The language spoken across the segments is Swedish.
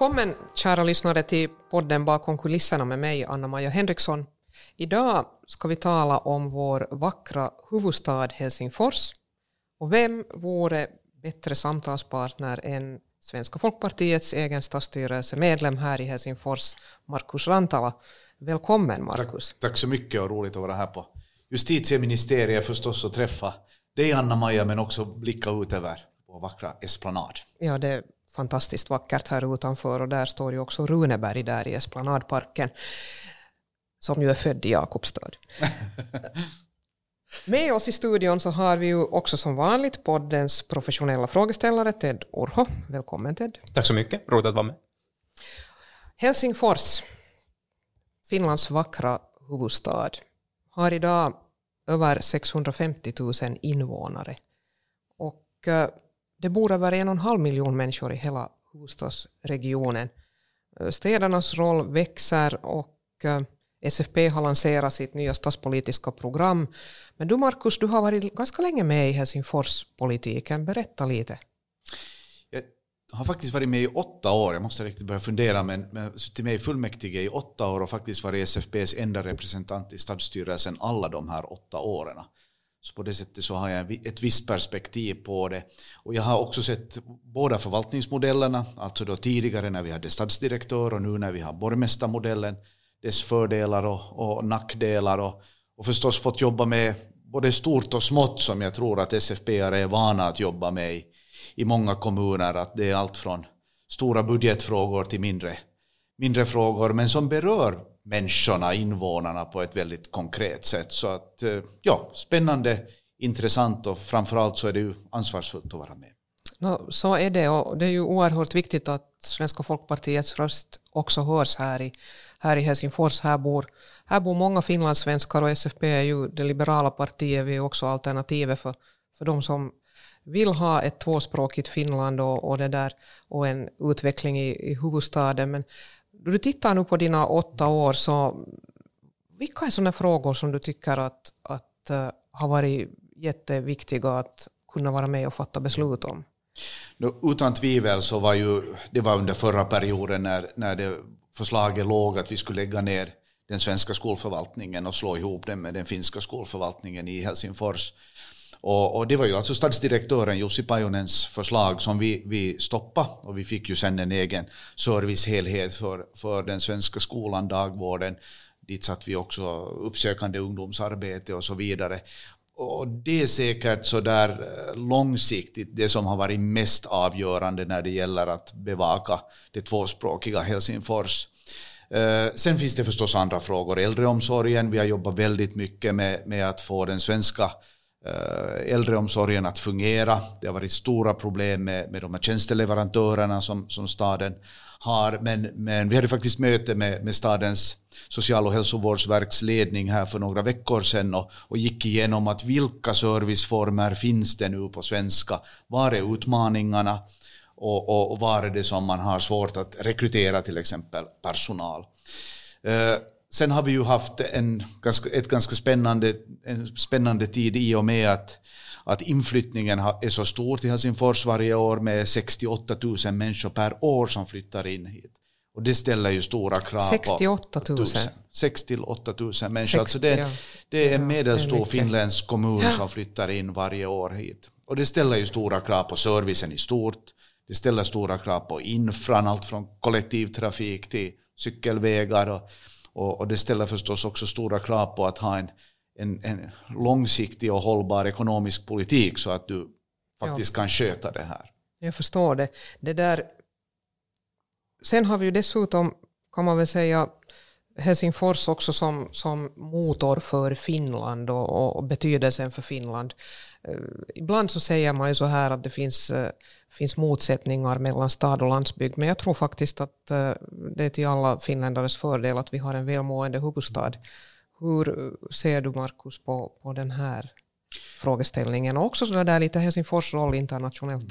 Välkommen kära lyssnare till podden Bakom kulisserna med mig Anna-Maja Henriksson. Idag ska vi tala om vår vackra huvudstad Helsingfors. Och vem vore bättre samtalspartner än Svenska folkpartiets egen stadsstyrelsemedlem här i Helsingfors, Markus Rantala. Välkommen Markus. Tack, tack, så mycket och roligt att vara här på justitieministeriet förstås och träffa dig Anna-Maja men också blicka ut över vår vackra esplanad. Ja, det fantastiskt vackert här utanför och där står ju också Runeberg där i esplanadparken som ju är född i Jakobstad. Med oss i studion så har vi ju också som vanligt poddens professionella frågeställare Ted Urho. Välkommen Ted. Tack så mycket, roligt att vara med. Helsingfors, Finlands vackra huvudstad, har idag över 650 000 invånare. Och eh, det bor över en och en halv miljon människor i hela huvudstadsregionen. Eh, städernas roll växer och eh, SFP har lanserat sitt nya stadspolitiska program. Men du Markus, du har varit ganska länge med i Helsingforspolitiken. Berätta lite. Jag har faktiskt varit med i åtta år, jag måste riktigt börja fundera, men jag har suttit med i fullmäktige i åtta år och faktiskt varit SFPs enda representant i stadsstyrelsen alla de här åtta åren. Så på det sättet så har jag ett visst perspektiv på det. Och jag har också sett båda förvaltningsmodellerna, alltså då tidigare när vi hade stadsdirektör och nu när vi har borgmästarmodellen dess fördelar och, och nackdelar och, och förstås fått jobba med både stort och smått som jag tror att SFP är vana att jobba med i, i många kommuner. Att det är allt från stora budgetfrågor till mindre, mindre frågor men som berör människorna, invånarna på ett väldigt konkret sätt. Så att eh, ja, spännande, intressant och framförallt så är det ju ansvarsfullt att vara med. No, så är det och det är ju oerhört viktigt att Svenska folkpartiets röst också hörs här i, här i Helsingfors. Här bor, här bor många finlandssvenskar och SFP är ju det liberala partiet. Vi är också alternativet för, för de som vill ha ett tvåspråkigt Finland och, och, det där, och en utveckling i, i huvudstaden. Men då du tittar nu på dina åtta år, så vilka är sådana frågor som du tycker att, att uh, har varit jätteviktiga att kunna vara med och fatta beslut om? Utan tvivel så var ju, det var under förra perioden när, när det förslaget låg att vi skulle lägga ner den svenska skolförvaltningen och slå ihop den med den finska skolförvaltningen i Helsingfors. Och, och, det var ju alltså stadsdirektören Jussi Pajonens förslag som vi, vi stoppade och vi fick ju sen en egen servicehelhet för, för den svenska skolan, dagvården. Dit satt vi också uppsökande ungdomsarbete och så vidare. Och det är säkert så där eh, långsiktigt det som har varit mest avgörande när det gäller att bevaka det tvåspråkiga Helsingfors. Eh, sen finns det förstås andra frågor. Äldreomsorgen, vi har jobbat väldigt mycket med, med att få den svenska Eh, äldreomsorgen att fungera. Det har varit stora problem med, med de här tjänsteleverantörerna som, som staden har. Men, men vi hade faktiskt möte med, med stadens social och hälsovårdsverksledning här för några veckor sedan och, och gick igenom att vilka serviceformer finns det nu på svenska? Var är utmaningarna? Och, och, och var är det som man har svårt att rekrytera till exempel personal? Uh, sen har vi ju haft en, ett ganska spännande, en spännande tid i och med att att inflyttningen är så stor till Helsingfors varje år med 68 000 människor per år som flyttar in hit. Och det ställer ju stora krav 68 000? 6 till 8 000 människor. 60, alltså det, ja. det är en medelstor finländsk kommun ja. som flyttar in varje år hit. Och det ställer ju stora krav på servicen i stort. Det ställer stora krav på infran, allt från kollektivtrafik till cykelvägar. Och, och, och det ställer förstås också stora krav på att ha en en, en långsiktig och hållbar ekonomisk politik så att du faktiskt ja. kan sköta det här. Jag förstår det. det där. Sen har vi ju dessutom, kan man väl säga, Helsingfors också som, som motor för Finland och, och betydelsen för Finland. Eh, ibland så säger man ju så här att det finns, eh, finns motsättningar mellan stad och landsbygd, men jag tror faktiskt att eh, det är till alla finländares fördel att vi har en välmående huvudstad hur ser du, Markus, på, på den här frågeställningen och också så där lite Helsingfors roll internationellt?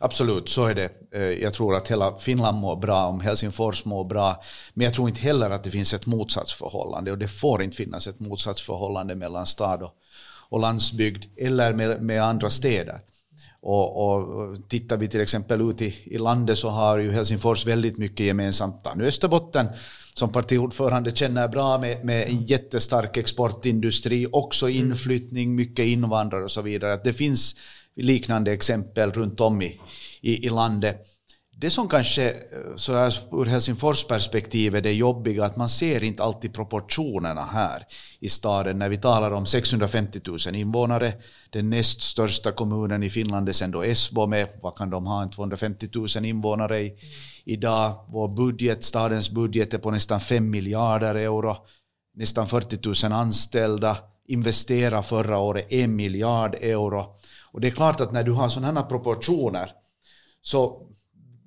Absolut, så är det. Jag tror att hela Finland mår bra om Helsingfors mår bra. Men jag tror inte heller att det finns ett motsatsförhållande och det får inte finnas ett motsatsförhållande mellan stad och, och landsbygd eller med, med andra städer. Och, och tittar vi till exempel ut i, i landet så har ju Helsingfors väldigt mycket gemensamt. Nu Österbotten som partiordförande känner bra med, med en jättestark exportindustri, också mm. inflyttning, mycket invandrare och så vidare. Att det finns liknande exempel runt om i, i, i landet. Det som kanske eh, så här, ur Helsingfors perspektiv är det jobbiga att man ser inte alltid proportionerna här i staden. När vi talar om 650 000 invånare, den näst största kommunen i Finland är sen då Esbo med, vad kan de ha, 250 000 invånare i, idag. Vår budget, stadens budget är på nästan 5 miljarder euro, nästan 40 000 anställda, investera förra året 1 miljard euro. Och det är klart att när du har sådana proportioner så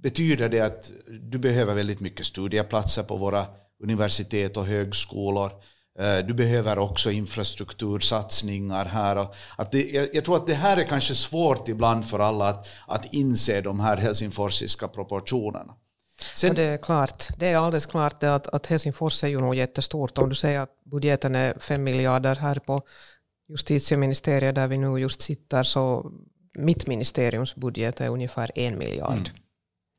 betyder det att du behöver väldigt mycket studieplatser på våra universitet och högskolor. Eh, du behöver också infrastruktursatsningar här. Att det, jag, tror att det här är kanske svårt ibland för alla att, att inse de här helsingforsiska proportionerna. Sen, det är klart, det är alldeles klart att, att Helsingfors är ju nog jättestort. Om du säger att budgeten är fem miljarder här på justitieministeriet där vi nu just sitter så mitt ministeriums budget är ungefär en miljard. Mm.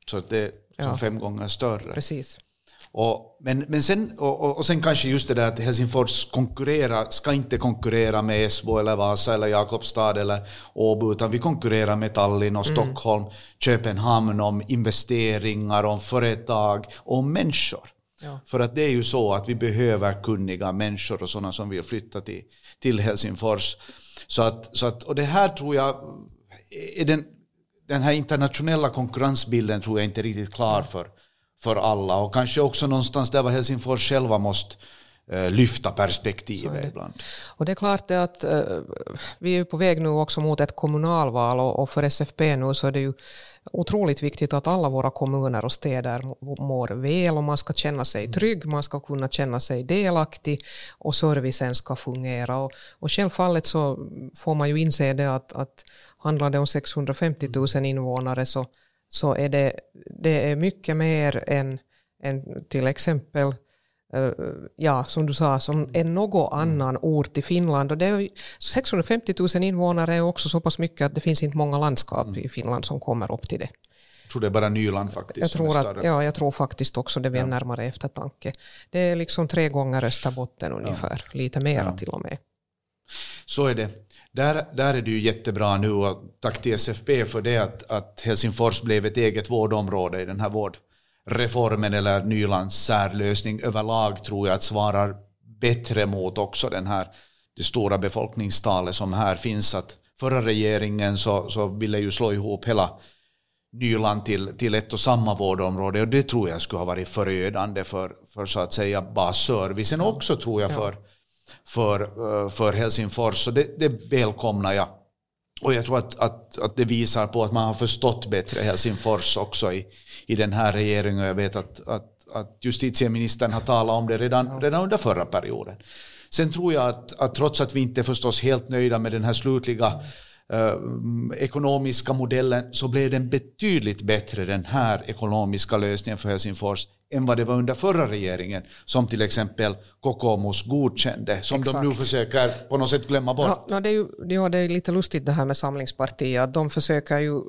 Så det är ja. fem gånger större. Precis. Och, men, men sen, och, och sen kanske just det där att Helsingfors konkurrerar, ska inte konkurrera med Esbo eller Vasa eller Jakobstad eller Åbo, utan vi konkurrerar med Tallinn och mm. Stockholm, mm. Köpenhamn om investeringar, om företag och om människor. Ja. För att det är ju så att vi behöver kunniga människor och sådana som vill flytta till, till Helsingfors. Så att, så att, och det här tror jag är den den här internationella konkurrensbilden tror jag inte är riktigt klar för, för alla. Och kanske också någonstans där var Helsingfors själva måste lyfta perspektivet ibland. Och det är klart att uh, vi är på väg nu också mot ett kommunalval och, för SFP nu så är det ju otroligt viktigt att alla våra kommuner och städer mår väl och man ska känna sig mm. trygg, man ska kunna känna sig delaktig och servicen ska fungera. Och, och självfallet så får man ju inse det att, att handlar det om 650 000 invånare så, så är det, det är mycket mer än, än till exempel ja, som du sa, som en någon annan ort i Finland. Och det är, 650 000 invånare är också så pass mycket att det finns inte många landskap mm. i Finland som kommer upp till det. Jag tror det är bara Nyland faktiskt. Jag tror, att, ja, jag tror faktiskt också det vid ja. närmare eftertanke. Det är liksom tre gånger Österbotten ungefär, ja. lite mera ja. till och med. Så är det. Där, där är det ju jättebra nu och tack till SFP för det att, att Helsingfors blev ett eget vårdområde i den här vårdreformen eller Nylands särlösning överlag tror jag att svarar bättre mot också den här det stora befolkningstalet som här finns. Att förra regeringen så, så ville ju slå ihop hela Nyland till, till ett och samma vårdområde och det tror jag skulle ha varit förödande för, för så att säga basservicen också tror jag för för, eh, för Helsingfors. Så det, det välkomnar jag. Och jag tror att, att, att det visar på att man har förstått bättre Helsingfors också i, i den här regeringen. Jag vet att, att, att justitieministern har talat om det redan, redan under förra perioden. Sen tror jag att, att trots att vi inte är förstås helt nöjda med den här slutliga ekonomiska modellen så blev den betydligt bättre den här ekonomiska lösningen för Helsingfors än vad det var under förra regeringen, som till exempel Kokomos godkände, som Exakt. de nu försöker på något sätt glömma bort. Ja, det, är ju, ja, det är lite lustigt det här med Samlingspartiet, de försöker ju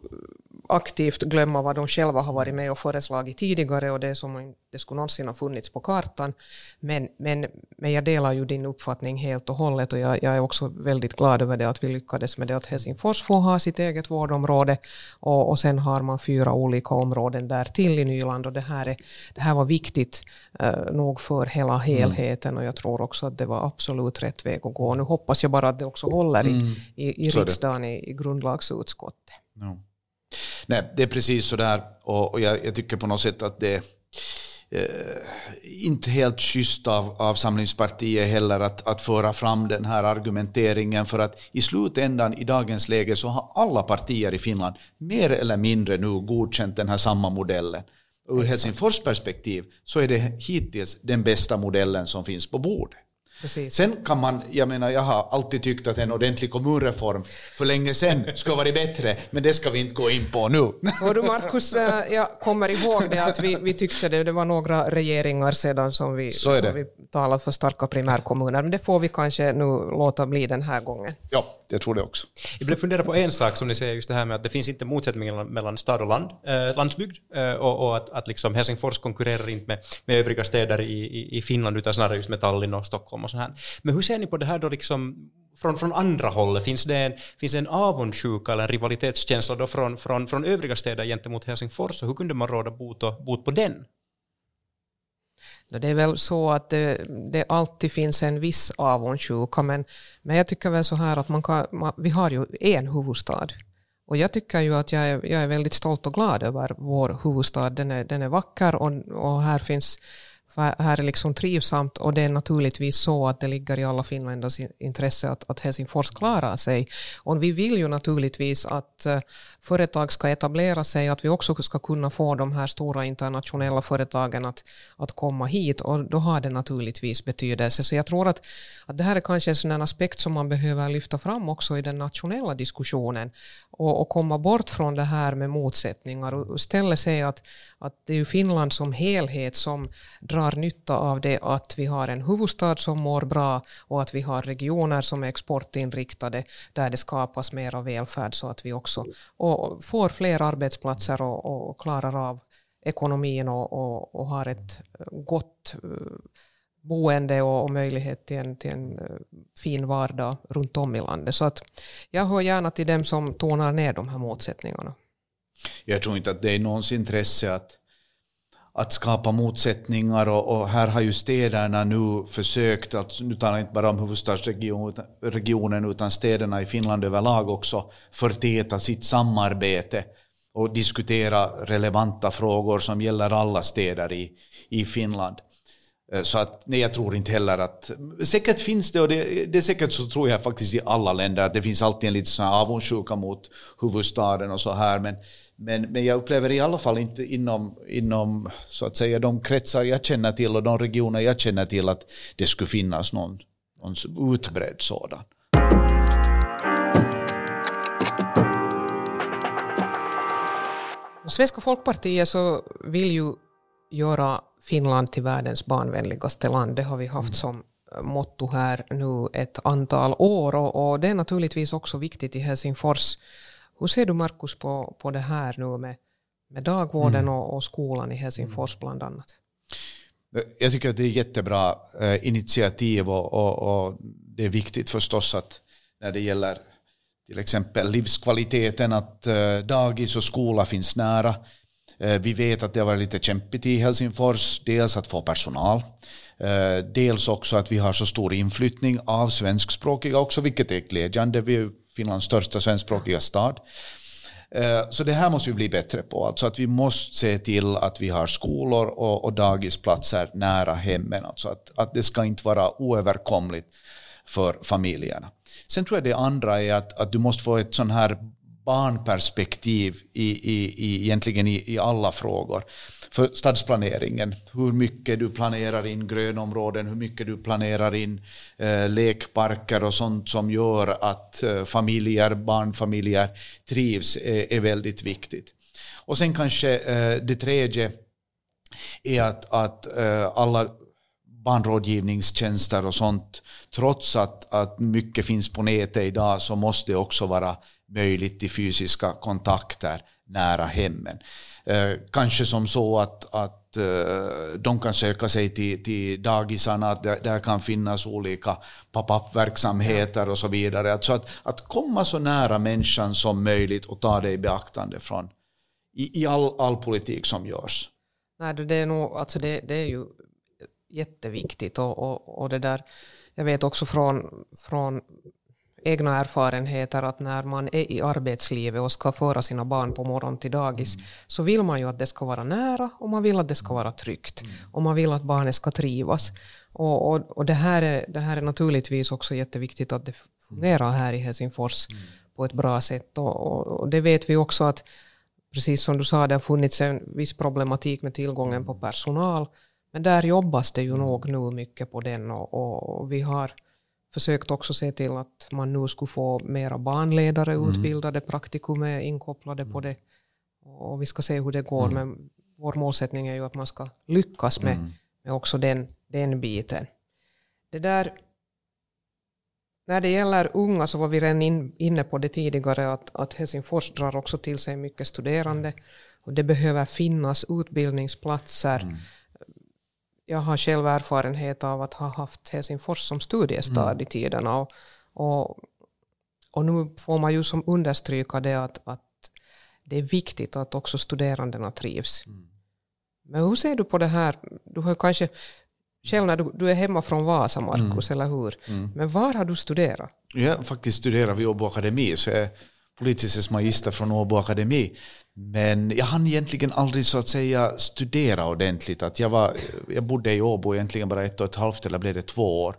aktivt glömma vad de själva har varit med och föreslagit tidigare och det som inte skulle någonsin ha funnits på kartan. Men, men, men jag delar ju din uppfattning helt och hållet och jag, jag är också väldigt glad över det att vi lyckades med det att Helsingfors får ha sitt eget vårdområde och, och sen har man fyra olika områden där till i Nyland och det här, är, det här var viktigt eh, nog för hela mm. helheten mm. och jag tror också att det var absolut rätt väg att gå. Nu hoppas jag bara att det också håller i, mm. i, i riksdagen i, i grundlagsutskottet. No. Nej, det är precis så där och, och jag, jag, tycker på något sätt att det eh, inte helt schysst av, av Samlingspartiet heller att, att föra fram den här argumenteringen för att i slutändan i dagens läge så har alla partier i Finland mer eller mindre nu godkänt den här samma modellen. Ur Helsingfors perspektiv så är det hittills den bästa modellen som finns på bordet. Precis. Sen kan man, jag menar jag har alltid tyckt att en ordentlig kommunreform för länge sedan skulle varit bättre, men det ska vi inte gå in på nu. Och du Markus, eh, jag kommer ihåg det att vi, vi tyckte det, det var några regeringar sedan som vi, som vi talade för starka primärkommuner, men det får vi kanske nu låta bli den här gången. Ja, jag tror det också. Jag blev fundera på en sak som ni säger, just det här med att det finns inte motsättningar mellan stad och land, eh, landsbygd eh, och, och att, att liksom Helsingfors konkurrerar inte med, med övriga städer i, i, i Finland utan snarare just med Tallinn och Stockholm och sånt här. Men hur ser ni på det här då liksom från, från andra hållet? Finns det en, finns det en avundsjuka eller en rivalitetskänsla då från, från, från övriga städer gentemot Helsingfors och hur kunde man råda bot, och, bot på den? Det är väl så att det, det alltid finns en viss avundsjuka, men, men jag tycker väl så här att man kan, man, vi har ju en huvudstad. Och jag tycker ju att jag är, jag är väldigt stolt och glad över vår huvudstad. Den är, den är vacker och, och här finns här är liksom trivsamt och det är naturligtvis så att det ligger i alla finländers intresse att, att Helsingfors klarar sig. Och vi vill ju naturligtvis att eh, företag ska etablera sig, att vi också ska kunna få de här stora internationella företagen att, att komma hit och då har det naturligtvis betydelse. Så jag tror att, att det här är kanske en sån aspekt som man behöver lyfta fram också i den nationella diskussionen och, och komma bort från det här med motsättningar och istället säga att, att det är ju Finland som helhet som drar nytta av det att vi har en huvudstad som mår bra och att vi har regioner som är exportinriktade där det skapas mer av välfärd så att vi också och får fler arbetsplatser och, och klarar av ekonomin och, och, och har ett eh, gott eh, boende och, och möjlighet till en, till en eh, fin vardag runt om i landet. Så att jag hör gärna till dem som tonar ner de här motsättningarna. Jag tror inte att det är någons intresse att, att skapa motsättningar och, och här har ju städerna nu försökt, att, nu talar jag inte bara om huvudstadsregionen utan städerna i Finland överlag också, förtäta sitt samarbete och diskutera relevanta frågor som gäller alla städer i, i Finland. Eh, så att, nej, jag tror inte heller att... Säkert finns det, och det, det är säkert så tror jag faktiskt i alla länder, att det finns alltid en liten sån avundsjuka mot huvudstaden och så här, men, men, men jag upplever i alla fall inte inom, inom så att säga, de kretsar jag känner till och de regioner jag känner till att det skulle finnas någon, någon utbredd sådan. Svenska folkpartiet så vill ju göra Finland till världens barnvänligaste land. Det har vi haft som motto här nu ett antal år och, och det är naturligtvis också viktigt i Helsingfors. Hur ser du Markus på, på det här nu med, med dagvården mm. och, och, skolan i Helsingfors bland annat? Jag tycker att det är jättebra eh, initiativ och, och, och det är viktigt förstås att när det gäller till exempel livskvaliteten att eh, dagis och skola finns nära. Eh, vi vet att det har varit lite kämpigt i Helsingfors, dels att få personal, eh, dels också att vi har så stor inflyttning av svenskspråkiga också, vilket är glädjande. Vi är Finlands största svenskspråkiga stad. Eh, så det här måste vi bli bättre på. Alltså att vi måste se till att vi har skolor och, och dagisplatser nära hemmen. Alltså att, att det ska inte vara oöverkomligt för familjerna. Sen tror jag det andra är att, att du måste få ett sån här barnperspektiv i, i, i, egentligen i, i alla frågor. För stadsplaneringen, hur mycket du planerar in grönområden, hur mycket du planerar in eh, lekparker och sånt som gör att eh, familjer, barnfamiljer trivs är, är väldigt viktigt. Och sen kanske eh, det tredje är att, att eh, alla barnrådgivningstjänster och sånt, trots att, att mycket finns på nätet idag så måste det också vara möjligt till fysiska kontakter nära hemmen. Eh, kanske som så att, att eh, de kan söka sig till, till dagisarna, att där, där kan finnas olika pop-up-verksamheter och så vidare. Alltså att, att komma så nära människan som möjligt och ta det i beaktande från, i, i all, all politik som görs. Nej, det är, nog, alltså det, det är ju jätteviktigt och, och, och det där, jag vet också från, från egna erfarenheter att när man är i arbetslivet och ska föra sina barn på morgonen till dagis mm. så vill man ju att det ska vara nära och man vill att det ska vara tryggt mm. och man vill att barnet ska trivas. Och, och, och, det, här är, det här är naturligtvis också jätteviktigt att det fungerar här i Helsingfors mm. på ett bra sätt och, och, det vet vi också att precis som du sa det har funnits en viss problematik med tillgången på personal Men där jobbas det ju nog nu mycket på den och, och vi har försökt också se till att man nu skulle få mera barnledare mm. utbildade, praktikum är inkopplade på det. Och vi ska se hur det går, mm. men vår målsättning är ju att man ska lyckas med, mm. med också den, den biten. Det där, när det gäller unga så var vi redan in, inne på det tidigare att, att Helsingfors drar också till sig mycket studerande. Och det behöver finnas utbildningsplatser. Jag har själv erfarenhet av att ha haft Helsingfors som studiestad mm. i tiderna. Och, och, och, nu får man ju som understryka det att, att det är viktigt att också studerandena trivs. Mm. Men hur ser du på det här? Du har kanske själv när du, du är hemma från Vasa, Markus, mm. eller hur? Mm. Men var har du studerat? Jag har faktiskt studerat vid Åbo Akademi, så jag politisk magister från Åbo Akademi. Men jag hann egentligen aldrig så att säga studera ordentligt. Att jag, var, jag bodde i Åbo egentligen bara ett och ett halvt eller blev det två år.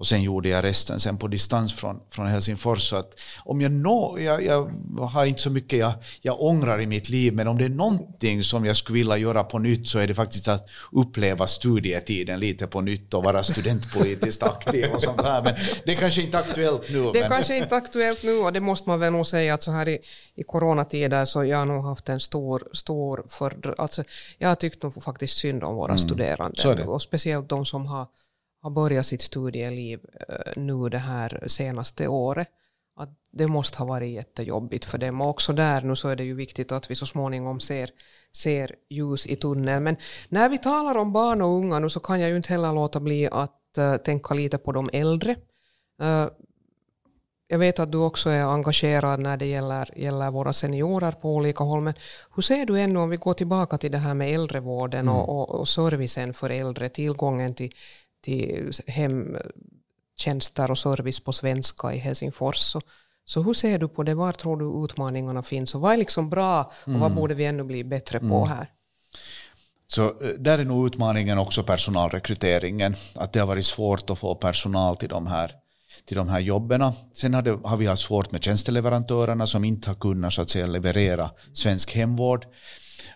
Och sen gjorde jag resten sen på distans från, från Helsingfors. Så att om jag, nå, jag, jag har inte så mycket jag, jag ångrar i mitt liv, men om det är någonting som jag skulle vilja göra på nytt så är det faktiskt att uppleva studietiden lite på nytt och vara studentpolitiskt aktiv och sånt här. Men det är kanske inte aktuellt nu. Det är men... kanske inte aktuellt nu och det måste man väl nog säga att så här i, i coronatider så jag har nog haft en stor, stor för, alltså jag har tyckt nog faktiskt synd om våra mm. studerande och speciellt de som har har börjat sitt studieliv eh, nu det här senaste året. Att det måste ha varit jättejobbigt för dem. Och också där nu så är det ju viktigt att vi så småningom ser, ser ljus i tunneln. Men när vi talar om barn och unga nu så kan jag ju inte heller låta bli att uh, tänka lite på de äldre. Uh, jag vet att du också är engagerad när det gäller, gäller våra seniorer på olika håll, men hur ser du ännu om vi går tillbaka till det här med äldrevården mm. och, och, och servicen för äldre, tillgången till, till hemtjänster och service på svenska i Helsingfors. Så, så hur ser du på det? Var tror du utmaningarna finns? Och vad är liksom bra och mm. vad borde vi ännu bli bättre på mm. här? Så eh, där är nog utmaningen också personalrekryteringen. Att det har varit svårt att få personal till de här, till de här jobben. Sen har, det, har vi haft svårt med tjänsteleverantörerna som inte har kunnat så att säga, leverera svensk hemvård.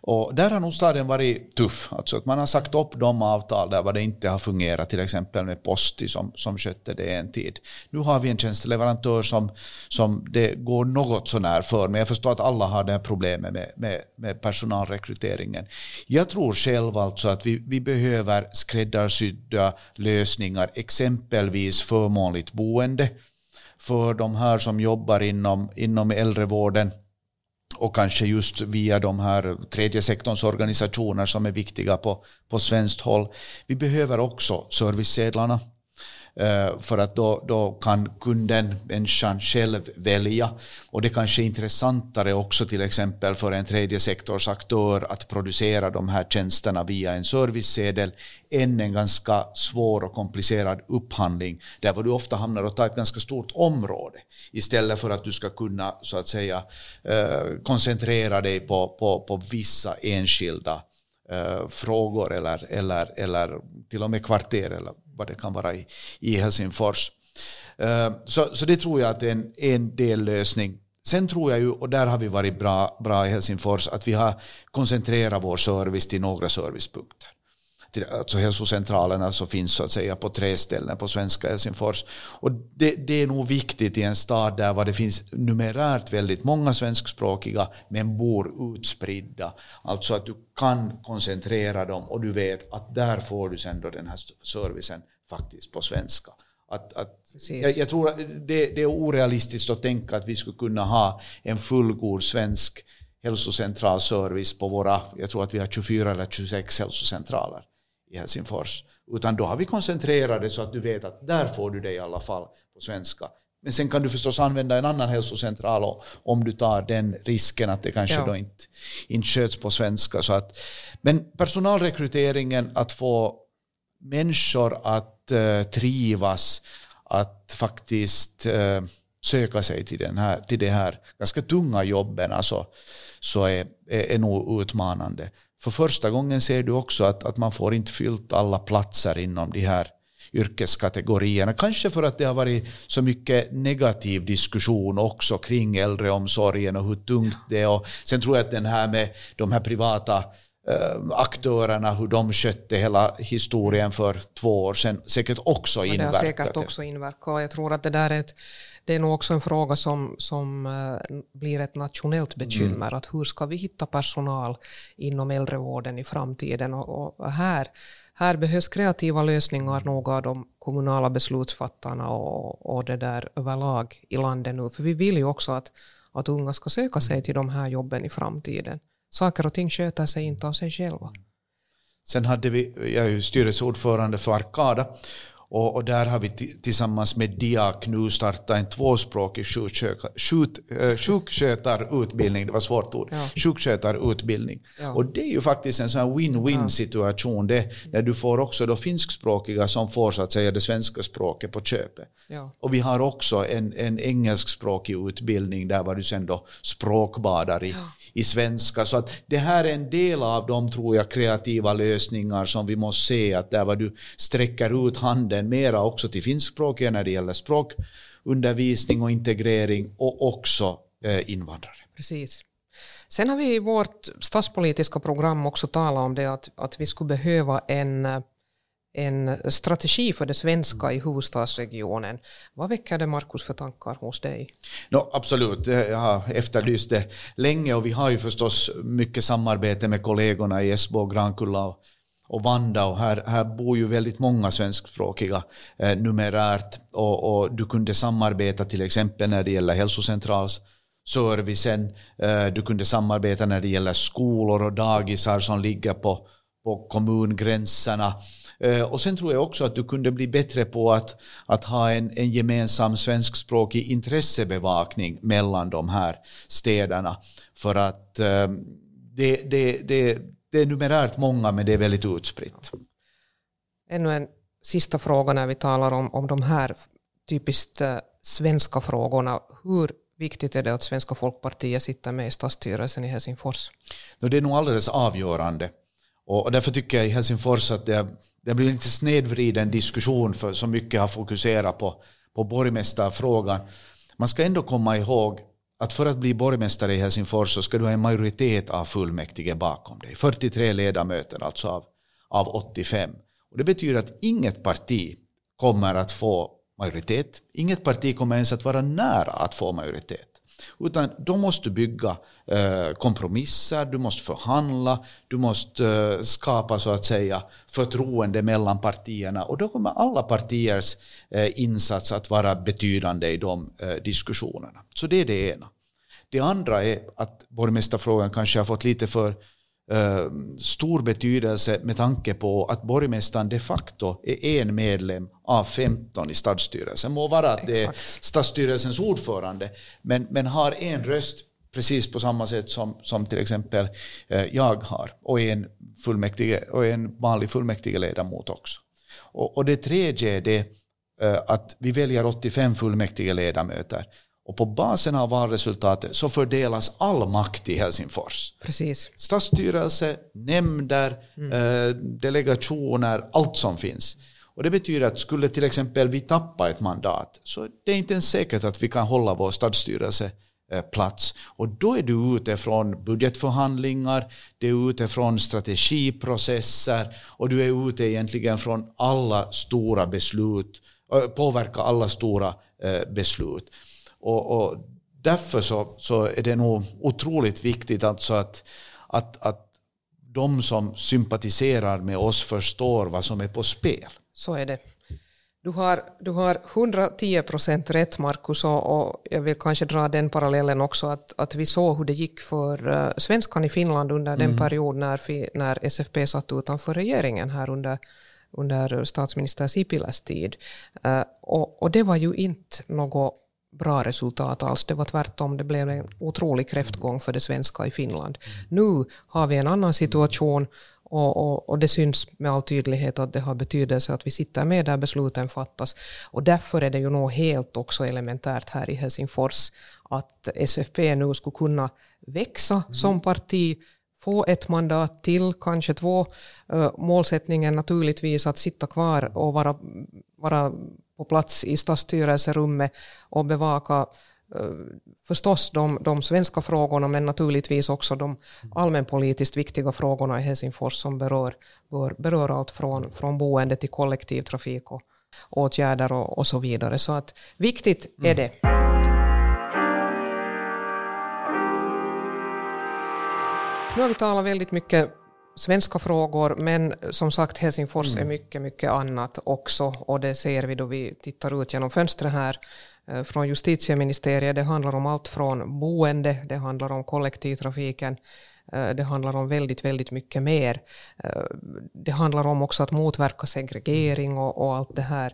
Och där har nog staden varit tuff. Alltså att man har sagt upp de avtal där det inte har fungerat, till exempel med Posti som, som skötte det en tid. Nu har vi en tjänsteleverantör som, som det går något sånär för, men jag förstår att alla har det här problemet med, med, med personalrekryteringen. Jag tror själv alltså att vi, vi behöver skräddarsydda lösningar, exempelvis förmånligt boende för de här som jobbar inom, inom äldrevården och kanske just via de här tredje sektorns organisationer som är viktiga på, på svenskt håll. Vi behöver också servicesedlarna Eh, för att då, då kan kunden, människan själv välja. Och det kanske är intressantare också till exempel för en tredje sektors aktör att producera de här tjänsterna via en servicesedel än en ganska svår och komplicerad upphandling där du ofta hamnar och tar ett ganska stort område istället för att du ska kunna så att säga eh, koncentrera dig på, på, på vissa enskilda eh, frågor eller, eller, eller till och med kvarter eller vad det kan vara i, i Helsingfors. Eh, så, så det tror jag att är en, en dellösning. Sen tror jag ju, och där har vi varit bra, bra i Helsingfors, att vi har koncentrerat vår service till några servicepunkter. Alltså hälsocentralerna så finns så att säga på tre ställen på svenska Helsingfors. Och det, det är nog viktigt i en stad där det finns numerärt väldigt många svenskspråkiga men bor utspridda. Alltså att du kan koncentrera dem och du vet att där får du sen då den här servicen faktiskt på svenska. Att, att jag, jag, tror att det, det, är orealistiskt att tänka att vi skulle kunna ha en fullgod svensk hälsocentralservice på våra, jag tror att vi har 24 eller 26 hälsocentraler i Helsingfors. Utan då har vi koncentrerat det så att du vet att där får du det i alla fall på svenska. Men sen kan du förstås använda en annan hälsocentral om du tar den risken att det kanske ja. då inte, inte sköts på svenska. Så att, men personalrekryteringen, att få människor att uh, trivas, att faktiskt uh, söka sig till, den här, till de här ganska tunga jobben alltså, så är, är, är nog utmanande för första gången ser du också att, att man får inte fyllt alla platser inom de här yrkeskategorierna. Kanske för att det har varit så mycket negativ diskussion också kring äldreomsorgen och hur tungt det är. Och sen tror jag att den här med de här privata eh, aktörerna, hur de skötte hela historien för två år sedan, säkert också inverkat. Det har säkert också inverkat. Jag tror att det där är ett, det är nog också en fråga som, som uh, blir ett nationellt bekymmer. Mm. Att hur ska vi hitta personal inom äldrevården i framtiden? Och, och här, här behövs kreativa lösningar nog av de kommunala beslutsfattarna och, och det där överlag i landet nu. För vi vill ju också att, att unga ska söka sig till de här jobben i framtiden. Saker och ting sköter sig inte av sig själva. Sen hade vi, jag är ju styrelseordförande för Arkada och, och, där har vi tillsammans med Diak nu startat en tvåspråkig eh, sjukskötarutbildning. Det var svårt ord. Ja. Sjukskötarutbildning. Ja. Och det är ju faktiskt en sån win-win situation. Det, när du får också då finskspråkiga som får så att säga det svenska språket på köpet. Ja. Och vi har också en, en engelskspråkig utbildning där var du sen då språkbadar i, i svenska. Så att det här är en del av de, tror jag, kreativa lösningar som vi måste se att där var du sträcker ut handen mera också till finskspråkiga när det gäller språkundervisning och integrering och också eh, invandrare. Precis. Sen har vi i vårt statspolitiska program också talat om det att, att vi skulle behöva en en strategi för det svenska i huvudstadsregionen. Vad väcker det, Markus, för tankar hos dig? No, absolut, jag har efterlyst det länge och vi har ju förstås mycket samarbete med kollegorna i Esbo, Grankulla och, och Vanda och här, här bor ju väldigt många svenskspråkiga eh, numerärt. Och, och, du kunde samarbeta till exempel när det gäller hälsocentralsservicen, eh, du kunde samarbeta när det gäller skolor och dagisar som ligger på, på kommungränserna. Eh, och sen tror jag också att du kunde bli bättre på att, att ha en, en gemensam svenskspråkig intressebevakning mellan de här städerna. För att eh, det, det, det, det är numerärt många men det är väldigt utspritt. Ännu en sista fråga när vi talar om, om de här typiskt uh, svenska frågorna. Hur viktigt är det att Svenska folkpartiet sitter med i stadsstyrelsen i Helsingfors? Det är nog alldeles avgörande. Och därför tycker jag i Helsingfors att det det blir lite snedvriden diskussion för så mycket har fokuserat på, på borgmästarfrågan. Man ska ändå komma ihåg att för att bli borgmästare i Helsingfors så ska du ha en majoritet av fullmäktige bakom dig. 43 ledamöter alltså av, av 85. Och det betyder att inget parti kommer att få majoritet. Inget parti kommer ens att vara nära att få majoritet. Utan då måste du bygga eh, kompromisser, du måste förhandla, du måste eh, skapa så att säga förtroende mellan partierna och då kommer alla partiers eh, insats att vara betydande i de eh, diskussionerna. Så det är det ena. Det andra är att borgmästarfrågan kanske har fått lite för stor betydelse med tanke på att borgmästaren de facto är en medlem av 15 i stadsstyrelsen. Må vara att det är stadsstyrelsens ordförande, men, men har en röst precis på samma sätt som, som till exempel eh, jag har och en, fullmäktige, och en vanlig fullmäktigeledamot också. Och, och det tredje är det eh, att vi väljer 85 fullmäktige ledamöter och på basen av valresultatet så fördelas all makt i Helsingfors. Precis. Stadsstyrelse, nämnder, mm. eh, delegationer, allt som finns. Och det betyder att skulle till exempel vi tappa ett mandat så det är inte ens säkert att vi kan hålla vår stadsstyrelse eh, plats. Och då är du ute från budgetförhandlingar, du är ute från strategiprocesser och du är ute egentligen från alla stora beslut, eh, påverka alla stora beslut. Och, och därför så, så är det nog otroligt viktigt alltså att, att, att de som sympatiserar med oss förstår vad som är på spel. Så är det. Du har, du har 110 procent rätt, Markus, och, jag vill kanske dra den parallellen också att, att vi såg hur det gick för uh, svenskan i Finland under mm. den period när, när SFP satt utanför regeringen här under, under statsminister Sipiläs tid. Uh, och, och det var ju inte något bra resultat alls. Det var tvärtom, det blev en otrolig kräftgång för det svenska i Finland. Nu har vi en annan situation och, och, och, det syns med all tydlighet att det har betydelse att vi sitter med där besluten fattas. Och därför är det ju nog helt också elementärt här i Helsingfors att SFP nu skulle kunna växa mm. som parti, få ett mandat till, kanske två. Målsättningen naturligtvis att sitta kvar och vara, vara på plats i stadsstyrelserummet och bevaka förstås de, de svenska frågorna men naturligtvis också de allmänpolitiskt viktiga frågorna i Helsingfors som berör, berör allt från, från boende till kollektivtrafik och åtgärder och, och så vidare. Så att viktigt är det. Nu har vi talat väldigt mycket svenska frågor, men som sagt Helsingfors mm. är mycket, mycket annat också och det ser vi då vi tittar ut genom fönstret här eh, från justitieministeriet. Det handlar om allt från boende, det handlar om kollektivtrafiken, eh, det handlar om väldigt, väldigt mycket mer. Eh, det handlar om också att motverka segregering och, och allt det här.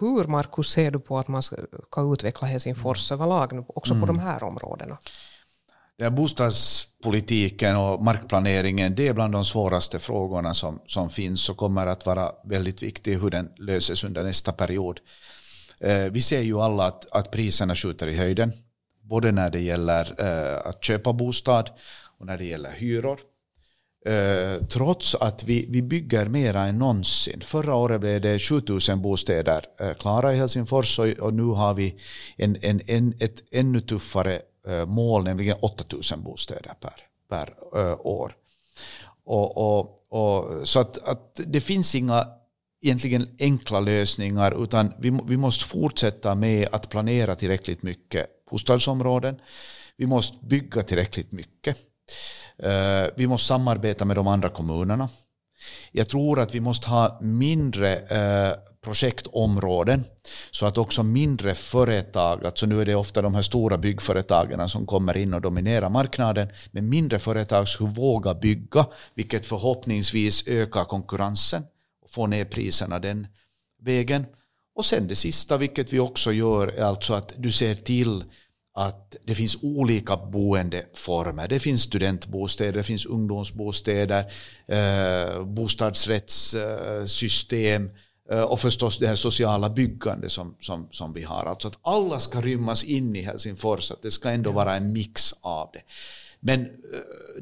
Hur, Markus, ser du på att man ska utveckla Helsingfors mm. överlag också mm. på de här områdena? Ja, bostadspolitiken och markplaneringen det är bland de svåraste frågorna som, som finns och kommer att vara väldigt viktig hur den löses under nästa period. Eh, vi ser ju alla att, att priserna skjuter i höjden, både när det gäller eh, att köpa bostad och när det gäller hyror. Eh, trots att vi, vi bygger mera än någonsin. Förra året blev det 7000 bostäder eh, klara i Helsingfors och, och nu har vi en, en, en, ett ännu tuffare Eh, mål, nämligen 8000 bostäder per, per eh, år. Och, och, och, så att, att det finns inga egentligen enkla lösningar utan vi, vi måste fortsätta med att planera tillräckligt mycket bostadsområden. Vi måste bygga tillräckligt mycket. Eh, vi måste samarbeta med de andra kommunerna. Jag tror att vi måste ha mindre projektområden så att också mindre företag, alltså nu är det ofta de här stora byggföretagen som kommer in och dominerar marknaden, men mindre företag skulle våga bygga, vilket förhoppningsvis ökar konkurrensen och får ner priserna den vägen. Och sen det sista, vilket vi också gör, är alltså att du ser till att det finns olika boendeformer. Det finns studentbostäder, det finns ungdomsbostäder, eh, bostadsrättssystem, Eh, och förstås det här sociala byggande som, som, som vi har. Alltså att alla ska rymmas in i Helsingfors, att det ska ändå vara en mix av det. Men eh,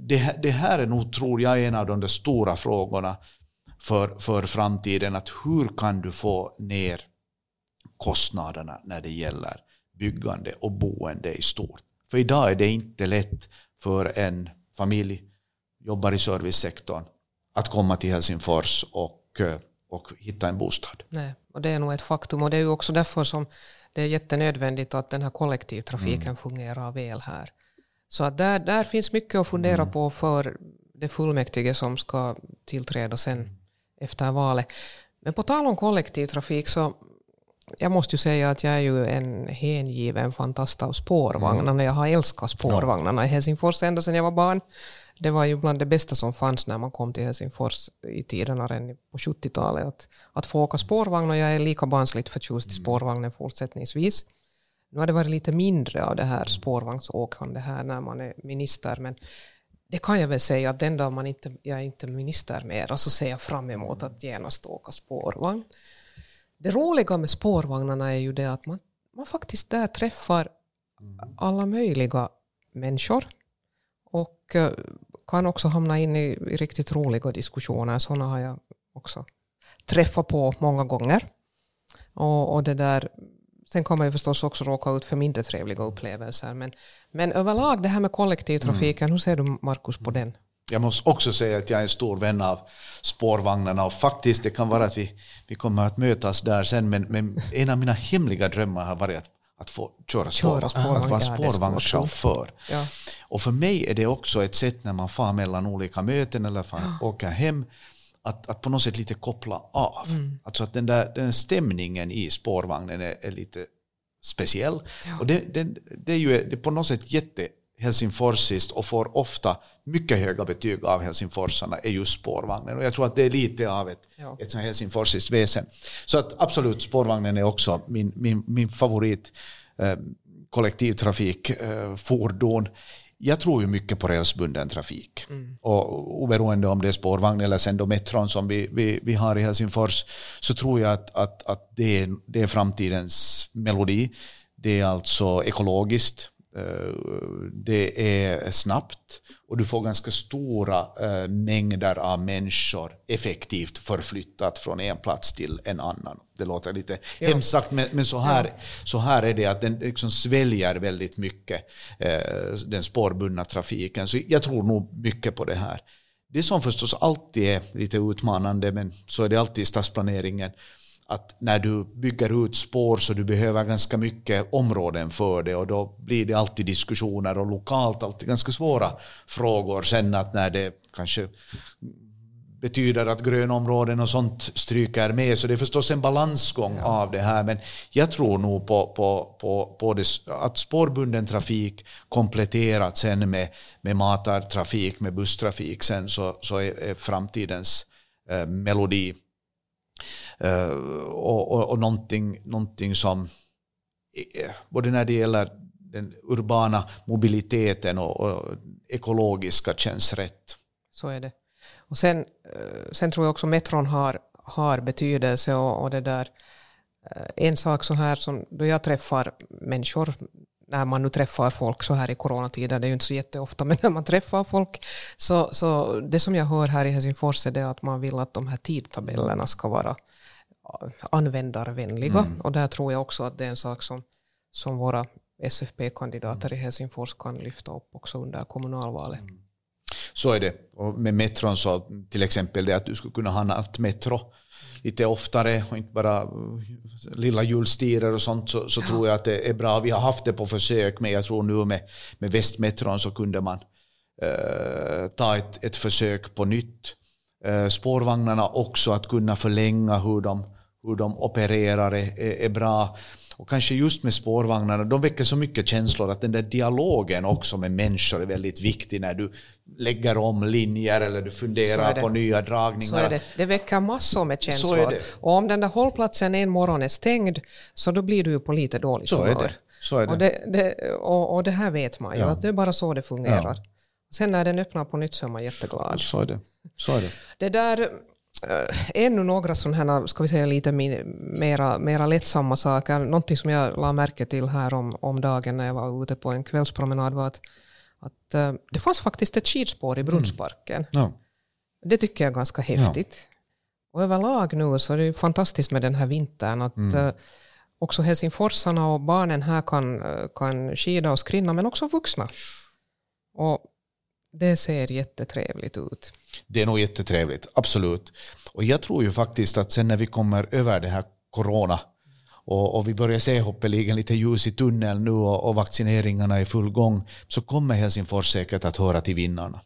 det, det här är nog, tror jag, en av de där stora frågorna för, för framtiden. Att hur kan du få ner kostnaderna när det gäller byggande och boende i stort? För idag är det inte lätt för en familj, jobbar i servicesektorn, att komma till Helsingfors och eh, och hitta en bostad. Nej, och det är nog ett faktum och det är ju också därför som det är jättenödvändigt att den här kollektivtrafiken mm. fungerar väl här. Så att där, där finns mycket att fundera mm. på för det fullmäktige som ska tillträda sen efter valet. Men på tal om kollektivtrafik så jag måste ju säga att jag är ju en hängiven fantast av spårvagnarna. Mm. Jag har älskat spårvagnarna i Helsingfors ända sedan jag var barn. Det var ju bland det bästa som fanns när man kom till Helsingfors i tiderna redan på 70-talet. Att, att få åka spårvagn och jag är lika barnsligt förtjust i mm. spårvagnen fortsättningsvis. Nu har det varit lite mindre av det här spårvagnsåkande här när man är minister, men det kan jag väl säga att den dag man inte, jag är inte minister mer så ser jag fram emot att genast åka spårvagn. Det roliga med spårvagnarna är ju det att man, man faktiskt där träffar alla möjliga människor och eh, kan också hamna in i, riktigt roliga diskussioner. Sådana har jag också träffat på många gånger. Och, och det där, sen kan man ju förstås också råka ut för mindre trevliga upplevelser. Men, men överlag det här med kollektivtrafiken, mm. hur ser du Markus på den? Jag måste också säga att jag är en stor vän av spårvagnarna och faktiskt det kan vara att vi, vi kommer att mötas där sen men, men en av mina hemliga drömmar har varit att att få köra, köra spårvagn, att vara spårvagnschaufför. Ja. Och för mig är det också ett sätt när man far mellan olika möten eller far, ja. åker hem att, att på något sätt lite koppla av. Mm. Alltså att den där den stämningen i spårvagnen är, är lite speciell. Ja. Och det, det, det, är ju det är på något sätt jätte helsingforsiskt och får ofta mycket höga betyg av helsingforsarna är just spårvagnen. Och jag tror att det är lite av ett, ja. ett helsingforsiskt väsen. Så att absolut, spårvagnen är också min, min, min favorit eh, kollektivtrafikfordon. Eh, jag tror ju mycket på rälsbunden trafik. Mm. Och oberoende om det är spårvagn eller sen metron som vi, vi, vi har i Helsingfors så tror jag att, att, att det, är, det är framtidens melodi. Det är alltså ekologiskt det är snabbt och du får ganska stora eh, mängder av människor effektivt förflyttat från en plats till en annan. Det låter lite ja. hemskt sagt, men, men så, här, ja. så här är det att den liksom sväljer väldigt mycket, eh, den spårbundna trafiken. Så jag tror nog mycket på det här. Det som förstås alltid är lite utmanande, men så är det alltid i stadsplaneringen, att när du bygger ut spår så du behöver ganska mycket områden för det och då blir det alltid diskussioner och lokalt alltid ganska svåra frågor sen att när det kanske betyder att grönområden och sånt stryker med. Så det är förstås en balansgång ja. av det här. Men jag tror nog på, på, på, på det, att spårbunden trafik kompletterat sen med, med matartrafik, med busstrafik sen så, så är, är framtidens eh, melodi. Eh, och, och, och någonting, någonting som eh, både när det gäller den urbana mobiliteten och, och ekologiska känns rätt. Så är det. Och sen, eh, sen tror jag också metron har, har betydelse och, och det där en sak så här som då jag träffar människor när man nu träffar folk så här i coronatider, det är ju inte så jätteofta, men när man träffar folk, så, så det som jag hör här i Helsingfors är det att man vill att de här tidtabellerna ska vara användarvänliga. Mm. Och där tror jag också att det är en sak som, som våra SFP-kandidater i Helsingfors kan lyfta upp också under kommunalvalet. Mm. Så är det. Och med metron så till exempel det att du skulle kunna ha nattmetro lite oftare och inte bara uh, lilla julstider och sånt så, så ja. tror jag att det är bra. Vi har haft det på försök men jag tror nu med, med Västmetron så kunde man uh, ta ett, ett försök på nytt. Uh, spårvagnarna också att kunna förlänga hur de, hur de opererar är, är bra. Och kanske just med spårvagnarna, de väcker så mycket känslor att den där dialogen också med människor är väldigt viktig när du lägger om linjer eller du funderar på nya dragningar. Så är det. det väcker massor med känslor. Och om den där hållplatsen en morgon är stängd så då blir du ju på lite dåligt humör. Så är det. Så är det. Och, det, det och, och, det här vet man ju, ja. att det är bara så det fungerar. Ja. Sen när den öppnar på nytt så är man jätteglad. Så är det. Så är det. det där ännu några sådana här, ska vi säga lite mera, mera lättsamma saker. Någonting som jag la märke till här om, om dagen när jag var ute på en kvällspromenad var att, att äh, det fanns faktiskt ett skidspår i mm. Brunnsparken. Mm. Ja. Det tycker jag är ganska häftigt. Ja. Och överlag nu så är det fantastiskt med den här vintern att mm. äh, också helsingforsarna och barnen här kan, kan skida och skrinna men också vuxna. Och det ser jättetrevligt ut. Det är nog jättetrevligt, absolut. Och jag tror ju faktiskt att sen när vi kommer över det här corona och, och vi börjar se hoppeligen lite ljus i tunneln nu och, och, vaccineringarna är i full gång så kommer Helsingfors säkert att höra till vinnarna.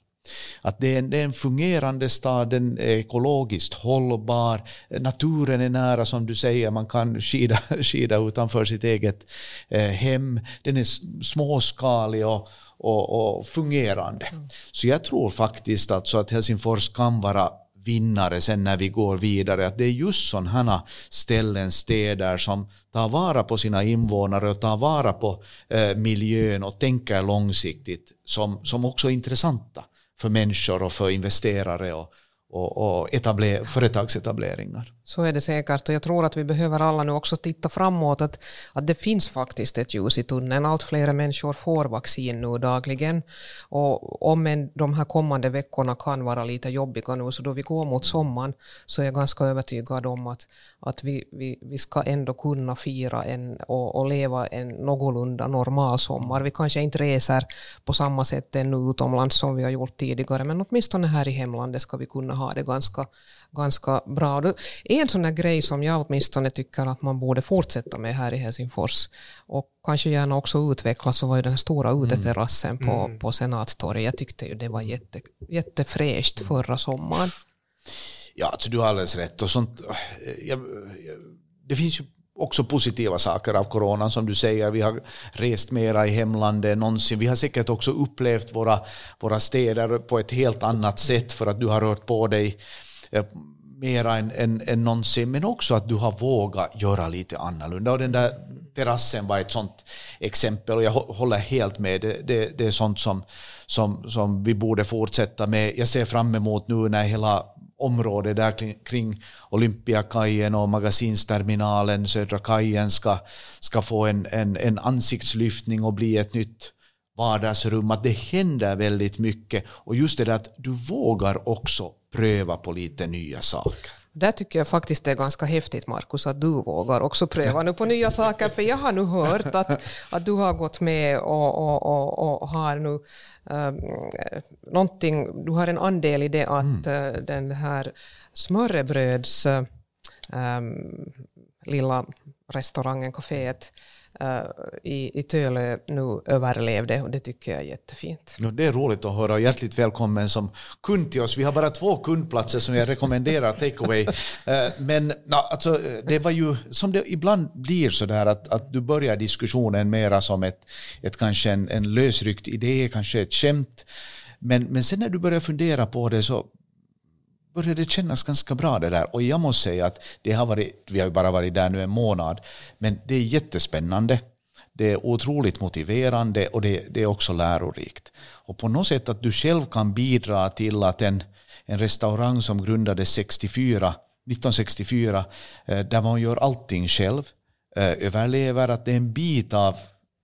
Att det är, en, det är en fungerande stad, den är ekologiskt hållbar, naturen är nära som du säger, man kan skida, skida utanför sitt eget eh, hem, den är småskalig och, och, och fungerande. Mm. Så jag tror faktiskt att, så att Helsingfors kan vara vinnare sen när vi går vidare. Att det är just sådana ställen, städer som tar vara på sina invånare och tar vara på eh, miljön och tänker långsiktigt som, som också är intressanta för människor och för investerare och, och, och etabler, företagsetableringar. Så är det säkert och jag tror att vi behöver alla nu också titta framåt att, att det finns faktiskt ett ljus i tunneln. Allt fler människor får vaccin nu dagligen och om en, de här kommande veckorna kan vara lite jobbiga nu så då vi går mot sommaren så är jag ganska övertygad om att, att vi, vi, vi ska ändå kunna fira en, och, och leva en någorlunda normal sommar. Vi kanske inte reser på samma sätt ännu utomlands som vi har gjort tidigare men åtminstone här i hemlandet ska vi kunna ha det ganska ganska bra. En sån där grej som jag åtminstone tycker att man borde fortsätta med här i Helsingfors och kanske gärna också utveckla så var ju den stora mm. uteterrassen på, mm. på Senatstorget. Jag tyckte ju det var jätte, jättefräscht förra sommaren. Ja, alltså du har alldeles rätt. Och sånt, jag, jag, det finns ju också positiva saker av coronan som du säger. Vi har rest mera i hemlandet än någonsin. Vi har säkert också upplevt våra, våra städer på ett helt annat sätt för att du har rört på dig Eh, mera än, än, än någonsin, men också att du har vågat göra lite annorlunda. Och den där terrassen var ett sånt exempel och jag håller helt med. Det, det, det är sånt som, som, som vi borde fortsätta med. Jag ser fram emot nu när hela området där kring, kring Olympiakajen och magasinsterminalen, Södra kajen, ska, ska få en, en, en ansiktslyftning och bli ett nytt vardagsrum, att det händer väldigt mycket. Och just det där att du vågar också pröva på lite nya saker. Där tycker jag faktiskt det är ganska häftigt, Markus, att du vågar också pröva nu på nya saker, för jag har nu hört att, att du har gått med och, och, och, och har nu um, någonting, du har en andel i det att mm. uh, den här smörrebröds um, lilla restaurangen, kaféet, i, i Tölö nu överlevde och det tycker jag är jättefint. No, det är roligt att höra och hjärtligt välkommen som kund till oss. Vi har bara två kundplatser som jag rekommenderar takeaway. Uh, men no, alltså, det var ju som det ibland blir så där att, att du börjar diskussionen mera som ett, ett kanske en, en lösryckt idé, kanske ett skämt. Men, men sen när du börjar fundera på det så började det kännas ganska bra det där. Och jag måste säga att det har varit, vi har ju bara varit där nu en månad, men det är jättespännande. Det är otroligt motiverande och det, det, är också lärorikt. Och på något sätt att du själv kan bidra till att en, en restaurang som grundades 64, 1964, eh, där man gör allting själv, eh, överlever, att det är en bit av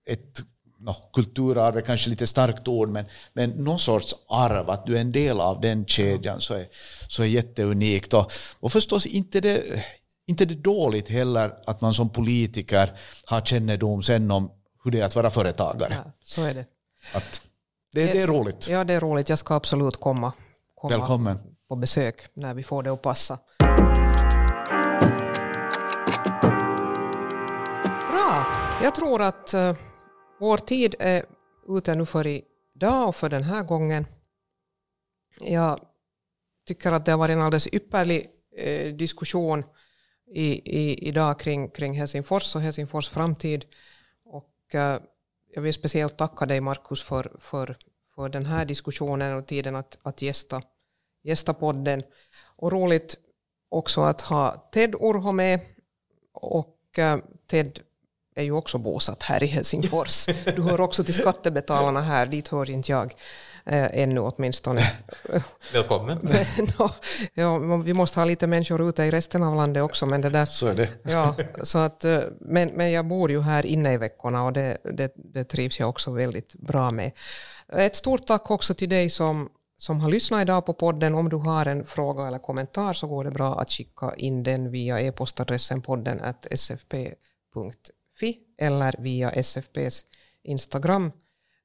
ett no, kulturarv är kanske lite starkt ord, men, men någon sorts arv, att du är en del av den kedjan, så är, så är jätteunikt. Och, och förstås inte det, inte det dåligt heller att man som politiker har kännedom sen om hur det är att vara företagare. Ja, så är det. Att det, det, är roligt. Ja, det är roligt. Jag ska absolut komma, komma Välkommen. på besök när vi får det att passa. Bra. Jag tror att eh, vår tid är ute nu för idag och för den här gången. Jag tycker att det har varit en alldeles ypperlig eh, diskussion i, i, idag kring, kring Helsingfors och Helsingfors framtid. Och, eh, jag vill speciellt tacka dig Markus för, för, för den här diskussionen och tiden att, att gästa, gästa podden. Och roligt också att ha Ted Urho med. Och eh, Ted är ju också bosatt här i Helsingfors. Du hör också till skattebetalarna här, dit hör inte jag eh, ännu åtminstone. Välkommen. no, ja, vi måste ha lite människor ute i resten av landet också. Men det där, så är det. Ja, så att, eh, men, men jag bor ju här inne i veckorna och det, det, det trivs jag också väldigt bra med. Ett stort tack också till dig som som har lyssnat idag på podden. Om du har en fråga eller kommentar så går det bra att skicka in den via e-postadressen podden sfp.se Fi eller via SFPs Instagram.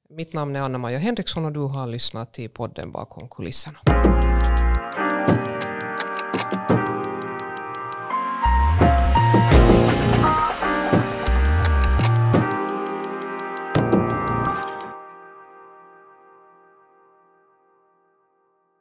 Mitt namn är Anna-Maja Henriksson och du har lyssnat till podden Bakom kulisserna.